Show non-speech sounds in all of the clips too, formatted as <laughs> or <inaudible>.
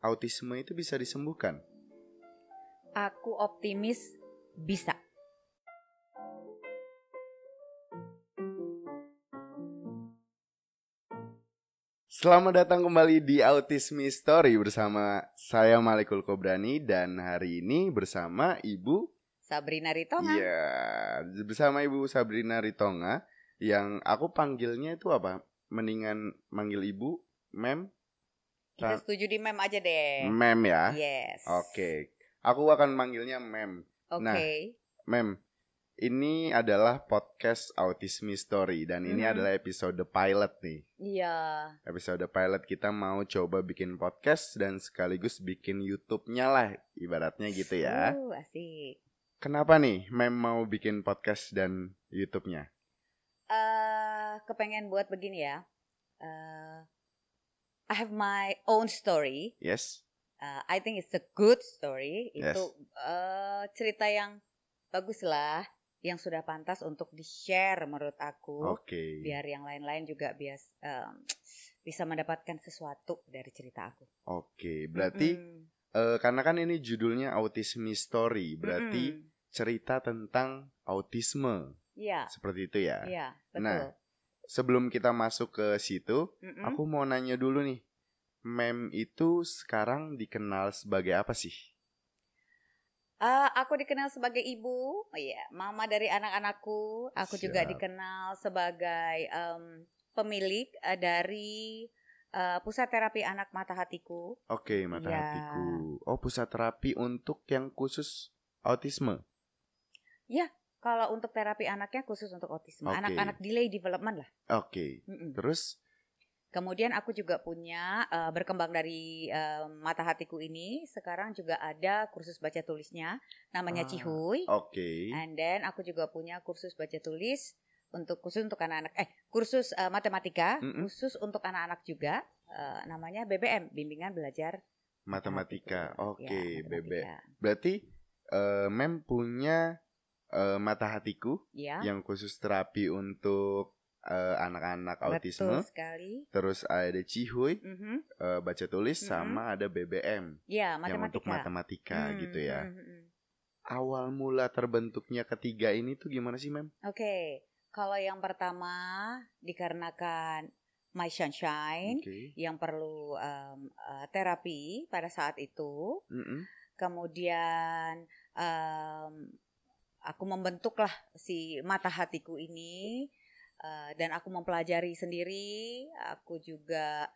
autisme itu bisa disembuhkan? Aku optimis bisa. Selamat datang kembali di Autisme Story bersama saya Malikul Kobrani dan hari ini bersama Ibu Sabrina Ritonga. Iya, bersama Ibu Sabrina Ritonga yang aku panggilnya itu apa? Mendingan manggil Ibu, Mem, Kita setuju di mem aja deh. Mem ya. Yes. Oke, aku akan manggilnya Mem. Oke. Nah, Mem, ini adalah podcast Autisme Story dan ini Mhm. adalah episode pilot nih. Iya. Episode pilot kita mau coba bikin podcast dan sekaligus bikin YouTube-nya lah, ibaratnya gitu ya. Uh, asik. Kenapa nih Mem mau bikin podcast dan YouTube-nya? eh kepengen buat begini ya. Eh I have my own story. Yes. Uh, I think it's a good story. Yes. Itu eh, cerita yang bagus lah, yang sudah pantas untuk di-share menurut aku. Oke. Biar yang lain-lain juga bias em, bisa mendapatkan sesuatu dari cerita aku. Oke, berarti Mm-mm. eh, karena kan ini judulnya Autisme Story, berarti Mm-mm. cerita tentang autisme. Iya, Seperti itu ya. iya, betul. Nah, Sebelum kita masuk ke situ, Mm-mm. aku mau nanya dulu nih. Mem itu sekarang dikenal sebagai apa sih? Ah, aku dikenal sebagai ibu, oh iya, mama dari anak-anakku. Aku juga Siap. dikenal sebagai em, pemilik eh, dari eh, pusat terapi anak mata hatiku. Oke, mata Iya. hatiku. Oh, pusat terapi untuk yang khusus autisme. Kalau untuk terapi anaknya khusus untuk autisme, anak-anak delay development lah. Oke. Mm-mm. Terus Kemudian aku juga punya eh, berkembang dari eh, mata hatiku ini. Sekarang juga ada kursus baca tulisnya, namanya Ah, Cihuy. oke. And then aku juga punya kursus baca tulis untuk khusus untuk anak-anak eh kursus eh, matematika Mm-mm. khusus untuk anak-anak juga eh, namanya BBM bimbingan belajar Matematika. Oke, Ya, Bebe. matematika. Berarti eh, Mem punya eh, mata hatiku Ya, yang khusus terapi untuk eh, anak-anak autisme. betul sekali. Terus ada Cihuy, Mhm. eh, baca tulis Mhm. sama ada BBM Ya, yang untuk matematika. matematika Hmm, gitu ya. hmm, hmm. Awal mula terbentuknya ketiga ini tuh gimana sih, Mem? Oke, kalau yang pertama dikarenakan my sunshine Oke. yang perlu em, eh, terapi pada saat itu. Mm-mm. kemudian em, aku membentuklah si mata hatiku ini eh, dan aku mempelajari sendiri. Aku juga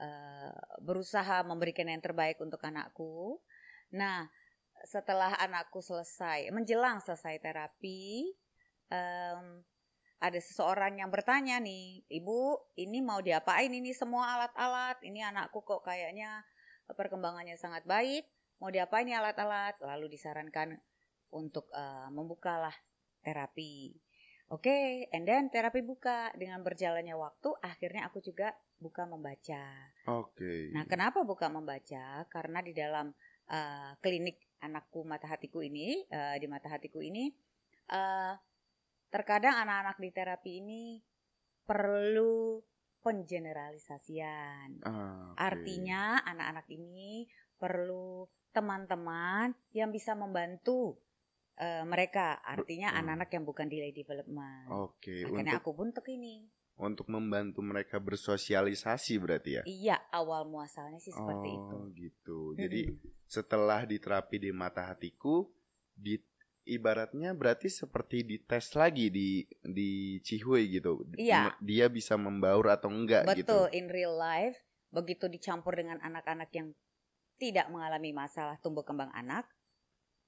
eh, berusaha memberikan yang terbaik untuk anakku. Nah setelah anakku selesai menjelang selesai terapi em, ada seseorang yang bertanya nih ibu ini mau diapain ini semua alat-alat? Ini anakku kok kayaknya perkembangannya sangat baik. Mau diapain nih alat-alat? Lalu disarankan untuk eh, membukalah terapi oke and then terapi buka dengan berjalannya waktu akhirnya aku juga buka membaca Oke. nah kenapa buka membaca karena di dalam eh, klinik anakku mata hatiku ini eh, di mata hatiku ini eh, terkadang anak-anak di terapi ini perlu pengeneralisasian Ah, oke. Artinya anak-anak ini perlu teman-teman yang bisa membantu eh, mereka. Artinya Betul. anak-anak yang bukan delay development. Oke, Akhirnya untuk aku bentuk ini. untuk membantu mereka bersosialisasi berarti ya. Iya, awal muasalnya sih seperti itu. oh, gitu. Jadi setelah diterapi di mata hatiku, di ibaratnya berarti seperti dites lagi di di Cihuy gitu. Iya. Dia bisa membaur atau enggak gitu. Betul, in real life begitu dicampur dengan anak-anak yang tidak mengalami masalah tumbuh kembang anak,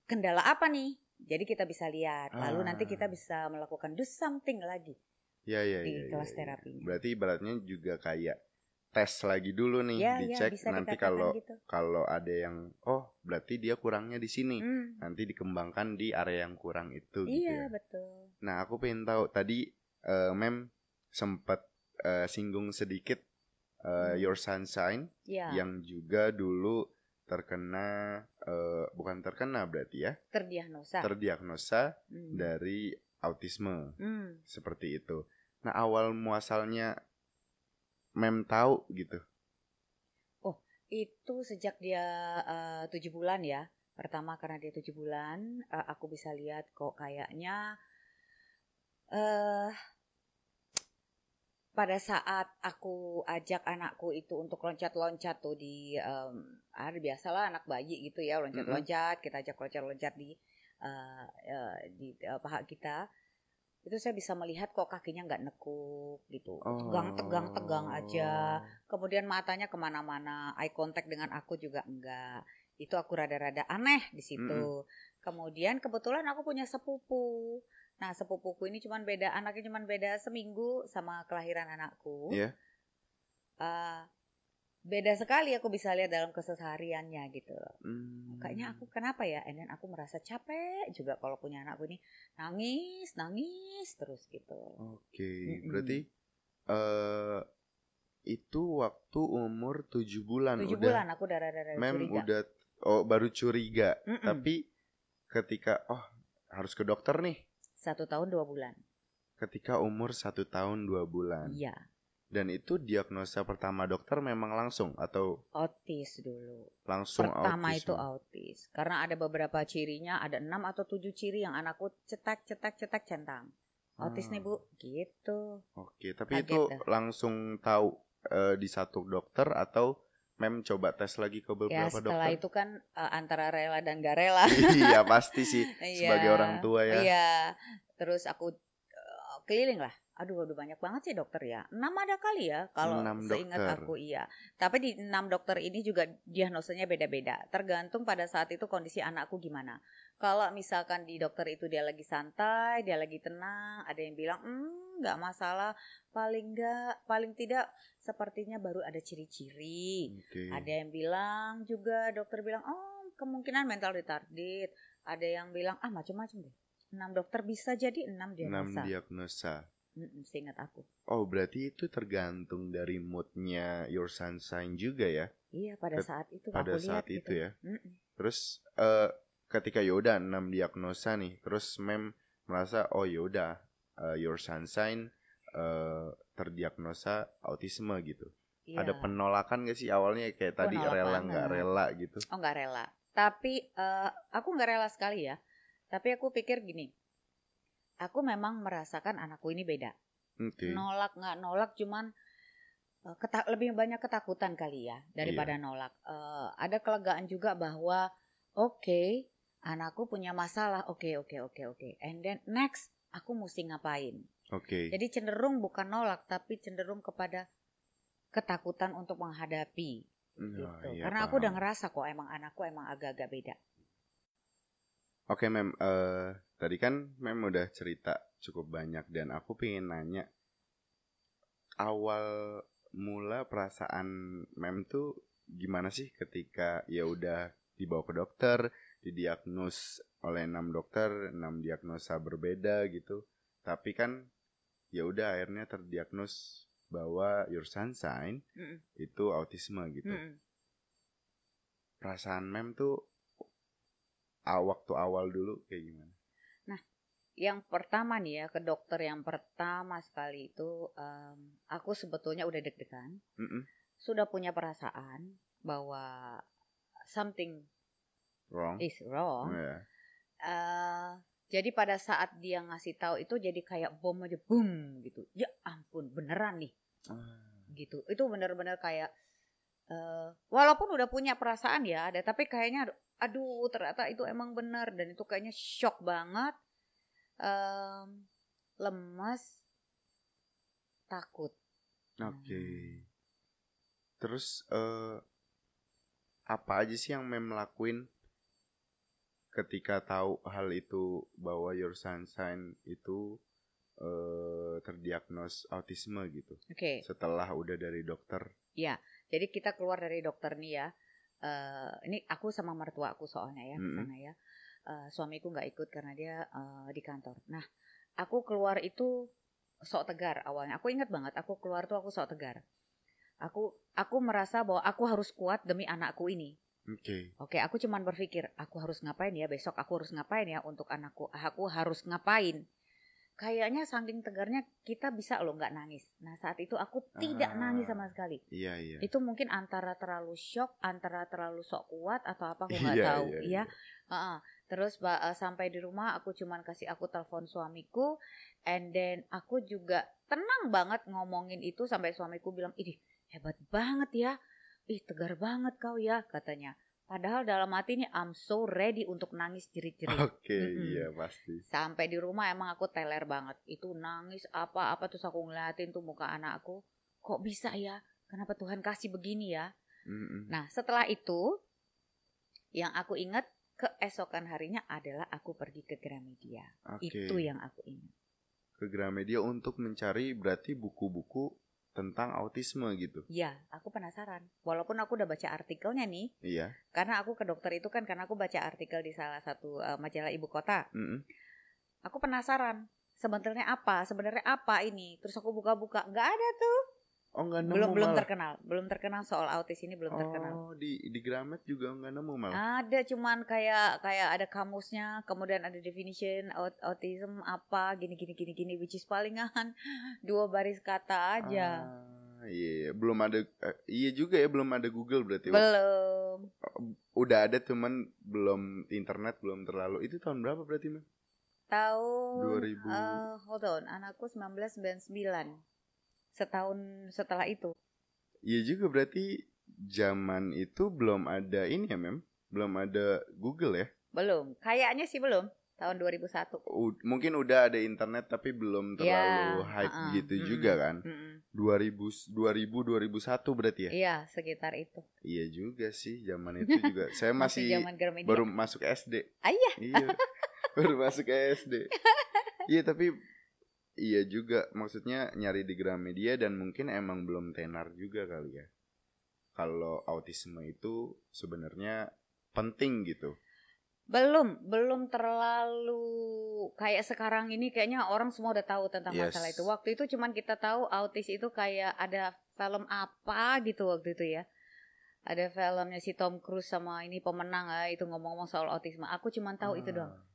kendala apa nih? Jadi kita bisa lihat, lalu nanti Ah. kita bisa melakukan do something lagi. Ya ya di ya, ya, kelas ya. terapinya. Berarti ibaratnya juga kayak tes lagi dulu nih, Ya, ya dicek bisa nanti kalau gitu. kalau ada yang oh berarti dia kurangnya di sini. Hmm, Nanti dikembangkan di area yang kurang itu gitu iya, ya. betul. Nah, aku pengen tahu tadi eh, Mem sempat eh, singgung sedikit eh, Hmm. Your Sunshine Ya, yang juga dulu terkena eh, bukan terkena berarti ya, terdiagnosa. terdiagnosa Hmm. dari autisme Hmm. seperti itu. Nah, awal muasalnya Mem tahu gitu. Itu sejak dia eh, tujuh bulan ya. Pertama karena dia tujuh bulan, eh, aku bisa lihat kok kayaknya eh pada saat aku ajak anakku itu untuk loncat-loncat tuh di um, ada biasalah anak bayi gitu ya loncat-loncat kita ajak loncat-loncat di uh, uh, di uh, paha kita itu saya bisa melihat kok kakinya nggak nekuk gitu. Tegang tegang tegang aja. Oh. kemudian matanya ke mana-mana eye contact dengan aku juga enggak. Itu aku rada-rada aneh di situ. Kemudian kebetulan aku punya sepupu nah sepupuku ini cuman beda anaknya cuman beda seminggu sama kelahiran anakku Iya. Eh, beda sekali aku bisa lihat dalam kesehariannya gitu Hmm. kayaknya aku kenapa ya and then aku merasa capek juga kalau punya anakku ini nangis nangis terus gitu Oke, Mm-mm. berarti eh itu waktu umur tujuh bulan tujuh udah bulan aku udah rada-rada mem curiga udah oh baru curiga Mm-mm. tapi ketika oh harus ke dokter nih satu tahun dua bulan. Ketika umur satu tahun dua bulan. Iya. Dan itu diagnosa pertama dokter memang langsung atau autis dulu? Langsung pertama autisme? itu autis. Karena ada beberapa cirinya ada enam atau tujuh ciri yang anakku cetak cetak cetak centang. Autis Ah, nih bu. Gitu. Oke, tapi Kaget itu dah. langsung tahu eh, di satu dokter atau mem coba tes lagi ke ya beberapa setelah dokter? itu kan eh, antara rela dan gak rela <laughs> iya pasti sih <laughs> sebagai Iya, orang tua ya. Iya. Terus aku eh, keliling lah. Aduh, udah banyak banget sih dokter ya. Enam ada kali ya kalau Enam seingat aku iya. Tapi di enam dokter ini juga diagnosanya beda-beda. Tergantung pada saat itu kondisi anakku gimana. Kalau misalkan di dokter itu dia lagi santai, dia lagi tenang, ada yang bilang, hmm, nggak masalah, paling nggak, paling tidak sepertinya baru ada ciri-ciri. Oke. Ada yang bilang juga dokter bilang oh kemungkinan mental retarded. Ada yang bilang ah macam-macam deh. Enam dokter bisa jadi enam Enam diagnosa. diagnosa. Mm-mm, seingat aku. Oh, berarti itu tergantung dari moodnya your sunshine juga ya. Iya pada Ket- saat itu pada aku lihat saat itu gitu. ya. Mm-mm. Terus eh ketika yaudah enam diagnosa nih, terus mem merasa oh yaudah eh, your sunshine eh terdiagnosa autisme gitu. Iya. Ada penolakan gak sih awalnya kayak tadi Penolak rela nggak rela gitu? Oh nggak rela. Tapi eh, aku nggak rela sekali ya. Tapi aku pikir gini. Aku memang merasakan anakku ini beda. Oke. Nolak nggak nolak cuman eh, keta- lebih banyak ketakutan kali ya daripada Iya. nolak. Eh, ada kelegaan juga bahwa oke anakku punya masalah. Oke oke oke oke. And then next aku mesti ngapain? Oke. Jadi cenderung bukan nolak tapi cenderung kepada ketakutan untuk menghadapi gitu. Oh, iya, Karena aku udah paham. ngerasa kok emang anakku emang agak-agak beda. Oke mem, eh tadi kan mem udah cerita cukup banyak dan aku pengen nanya awal mula perasaan mem tuh gimana sih ketika ya udah dibawa ke dokter, didiagnos oleh enam dokter, enam diagnosa berbeda gitu. Tapi kan ya udah akhirnya terdiagnos bahwa your sunshine Mm-mm. itu autisme gitu. Mm-mm. Perasaan mem tuh waktu awal dulu kayak gimana? Yang pertama nih ya ke dokter yang pertama sekali itu em, aku sebetulnya udah deg-degan, Mm-mm. sudah punya perasaan bahwa something Wrong. is wrong. Ya. Eh, jadi pada saat dia ngasih tahu itu jadi kayak bom aja boom gitu. Ya ampun beneran nih Ah, gitu. Itu bener-bener kayak eh walaupun udah punya perasaan ya ada tapi kayaknya aduh ternyata itu emang bener dan itu kayaknya shock banget. Em, lemas takut. Oke. Terus eh apa aja sih yang mem lakuin ketika tahu hal itu bahwa your sunshine itu eh terdiagnos autisme gitu. Oke. Setelah udah dari dokter. Jadi kita keluar dari dokter nih ya. Eh ini aku sama mertua aku soalnya ya Mm-mm. sana ya. Eh, suamiku nggak ikut karena dia eh, di kantor. Nah, aku keluar itu sok tegar awalnya. Aku ingat banget aku keluar tuh aku sok tegar. Aku aku merasa bahwa aku harus kuat demi anakku ini. Oke. Oke, aku cuman berpikir aku harus ngapain ya besok aku harus ngapain ya untuk anakku. Aku harus ngapain. Kayaknya saking tegarnya kita bisa loh nggak nangis. Nah saat itu aku tidak Ah. nangis sama sekali. Iya iya. Itu mungkin antara terlalu shock, antara terlalu sok kuat atau apa aku nggak Iya, tahu. iya, Iya. Heeh. Terus ba- eh, sampai di rumah aku cuman kasih aku telepon suamiku, and then aku juga tenang banget ngomongin itu sampai suamiku bilang, ih hebat banget ya, ih tegar banget kau ya katanya. Padahal dalam hati ini I'm so ready untuk nangis jerit-jerit. Oke, Mm-mm. iya pasti. Sampai di rumah emang aku teler banget. Itu nangis apa-apa terus aku ngeliatin tuh muka anakku. Kok bisa ya? Kenapa Tuhan kasih begini ya? Mm-mm. Nah setelah itu yang aku ingat keesokan harinya adalah aku pergi ke Gramedia. Oke. Itu yang aku ingat. Ke Gramedia untuk mencari berarti buku-buku tentang autisme gitu. Ya, aku penasaran. Walaupun aku udah baca artikelnya nih, Iya. karena aku ke dokter itu kan karena aku baca artikel di salah satu eh, majalah ibu kota. Mm-mm. Aku penasaran. Sebenarnya apa? Sebenarnya apa ini? Terus aku buka-buka, nggak ada tuh. Oh nggak nemu belum belum terkenal, belum terkenal soal autis ini belum terkenal. Oh di di Gramet juga nggak nemu malah. Ada cuman kayak kayak ada kamusnya, kemudian ada definition aut autism apa gini gini gini gini which is palingan <laughs> dua baris kata aja. Ah, iya, iya. belum ada. eh, iya juga ya belum ada Google berarti. Belum. Udah ada cuman belum internet belum terlalu. Itu tahun berapa berarti mah? Tahun 2000. eh, hold on, anakku 1999. Setahun setelah itu. Iya juga berarti zaman itu belum ada ini ya mem, belum ada Google ya. Belum. Kayaknya sih belum. Tahun 2001. U- mungkin udah ada internet tapi belum terlalu Ya, hype uh-uh, gitu mm-mm, juga kan. mm-mm. 2000 2000 2001 berarti ya. Iya, sekitar itu. Iya juga sih zaman itu juga. <laughs> Saya Masih masih baru masuk SD. Ah, iya. Iya. baru masuk SD. <laughs> Iya tapi iya juga maksudnya nyari di Gramedia dan mungkin emang belum tenar juga kali ya. Kalau autisme itu sebenarnya penting gitu. Belum, belum terlalu kayak sekarang ini kayaknya orang semua udah tahu tentang Yes. masalah itu. Waktu itu cuman kita tahu autis itu kayak ada film apa gitu waktu itu ya. Ada filmnya si Tom Cruise sama ini pemenang ya, itu ngomong-ngomong soal autisme. Aku cuman tahu itu doang. Ah,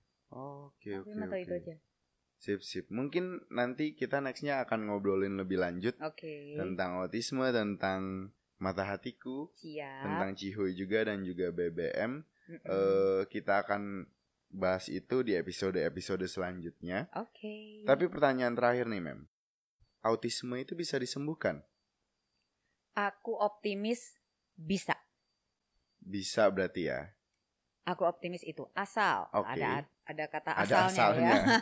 Oke oke cuma tahu itu oke. aja. Sip sip. Mungkin nanti kita nextnya akan ngobrolin lebih lanjut Oke. tentang autisme, tentang mata hatiku, Siap. tentang Cihuy juga dan juga BBM. Mm-mm. eh kita akan bahas itu di episode-episode selanjutnya. Oke. Tapi pertanyaan terakhir nih, Mem. Autisme itu bisa disembuhkan? Aku optimis bisa. Bisa berarti ya. Aku optimis itu asal Oke. ada ada kata Ada asalnya, asalnya. <laughs> ya.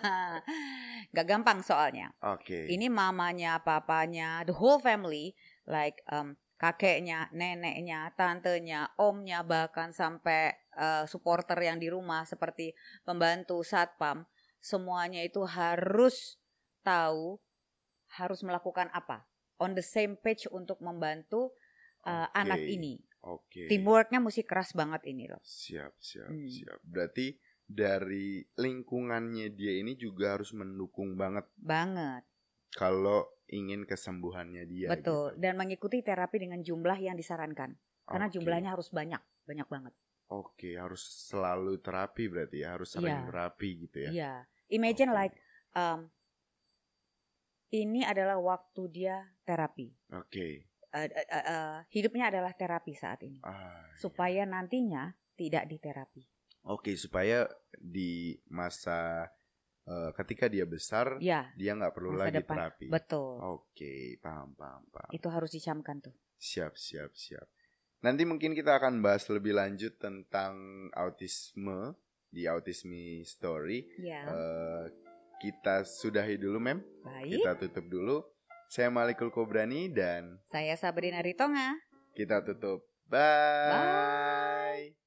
Gak gampang soalnya. Oke. Ini mamanya, papanya, the whole family, like um, kakeknya, neneknya, tantenya, omnya, bahkan sampai uh, supporter yang di rumah seperti pembantu satpam, semuanya itu harus tahu harus melakukan apa, on the same page untuk membantu uh, Oke. anak ini. Oke. Teamworknya mesti keras banget ini loh. Siap, siap, Hmm. siap. Berarti dari lingkungannya dia ini juga harus mendukung banget Banget, kalau ingin kesembuhannya dia. betul. gitu. Dan mengikuti terapi dengan jumlah yang disarankan, karena Oke. jumlahnya harus banyak, banyak banget. Oke, harus selalu terapi berarti ya, harus sering Iya. terapi gitu ya. Iya. Imagine Oke. like um, ini adalah waktu dia terapi. Oke. Uh, uh, uh, uh, hidupnya adalah terapi saat ini. Ah, Supaya nantinya tidak diterapi. Oke, supaya di masa eh, ketika dia besar, Ya, dia nggak perlu lagi depan. terapi. betul. Oke, paham, paham, paham. Itu harus dicamkan tuh. Siap, siap, siap. Nanti mungkin kita akan bahas lebih lanjut tentang autisme di Autisme Story. Ya, Eh, kita sudahi dulu, Mem. baik. Kita tutup dulu. Saya Malikul Kobrani dan Saya Sabrina Ritonga. kita tutup. Bye. Bye.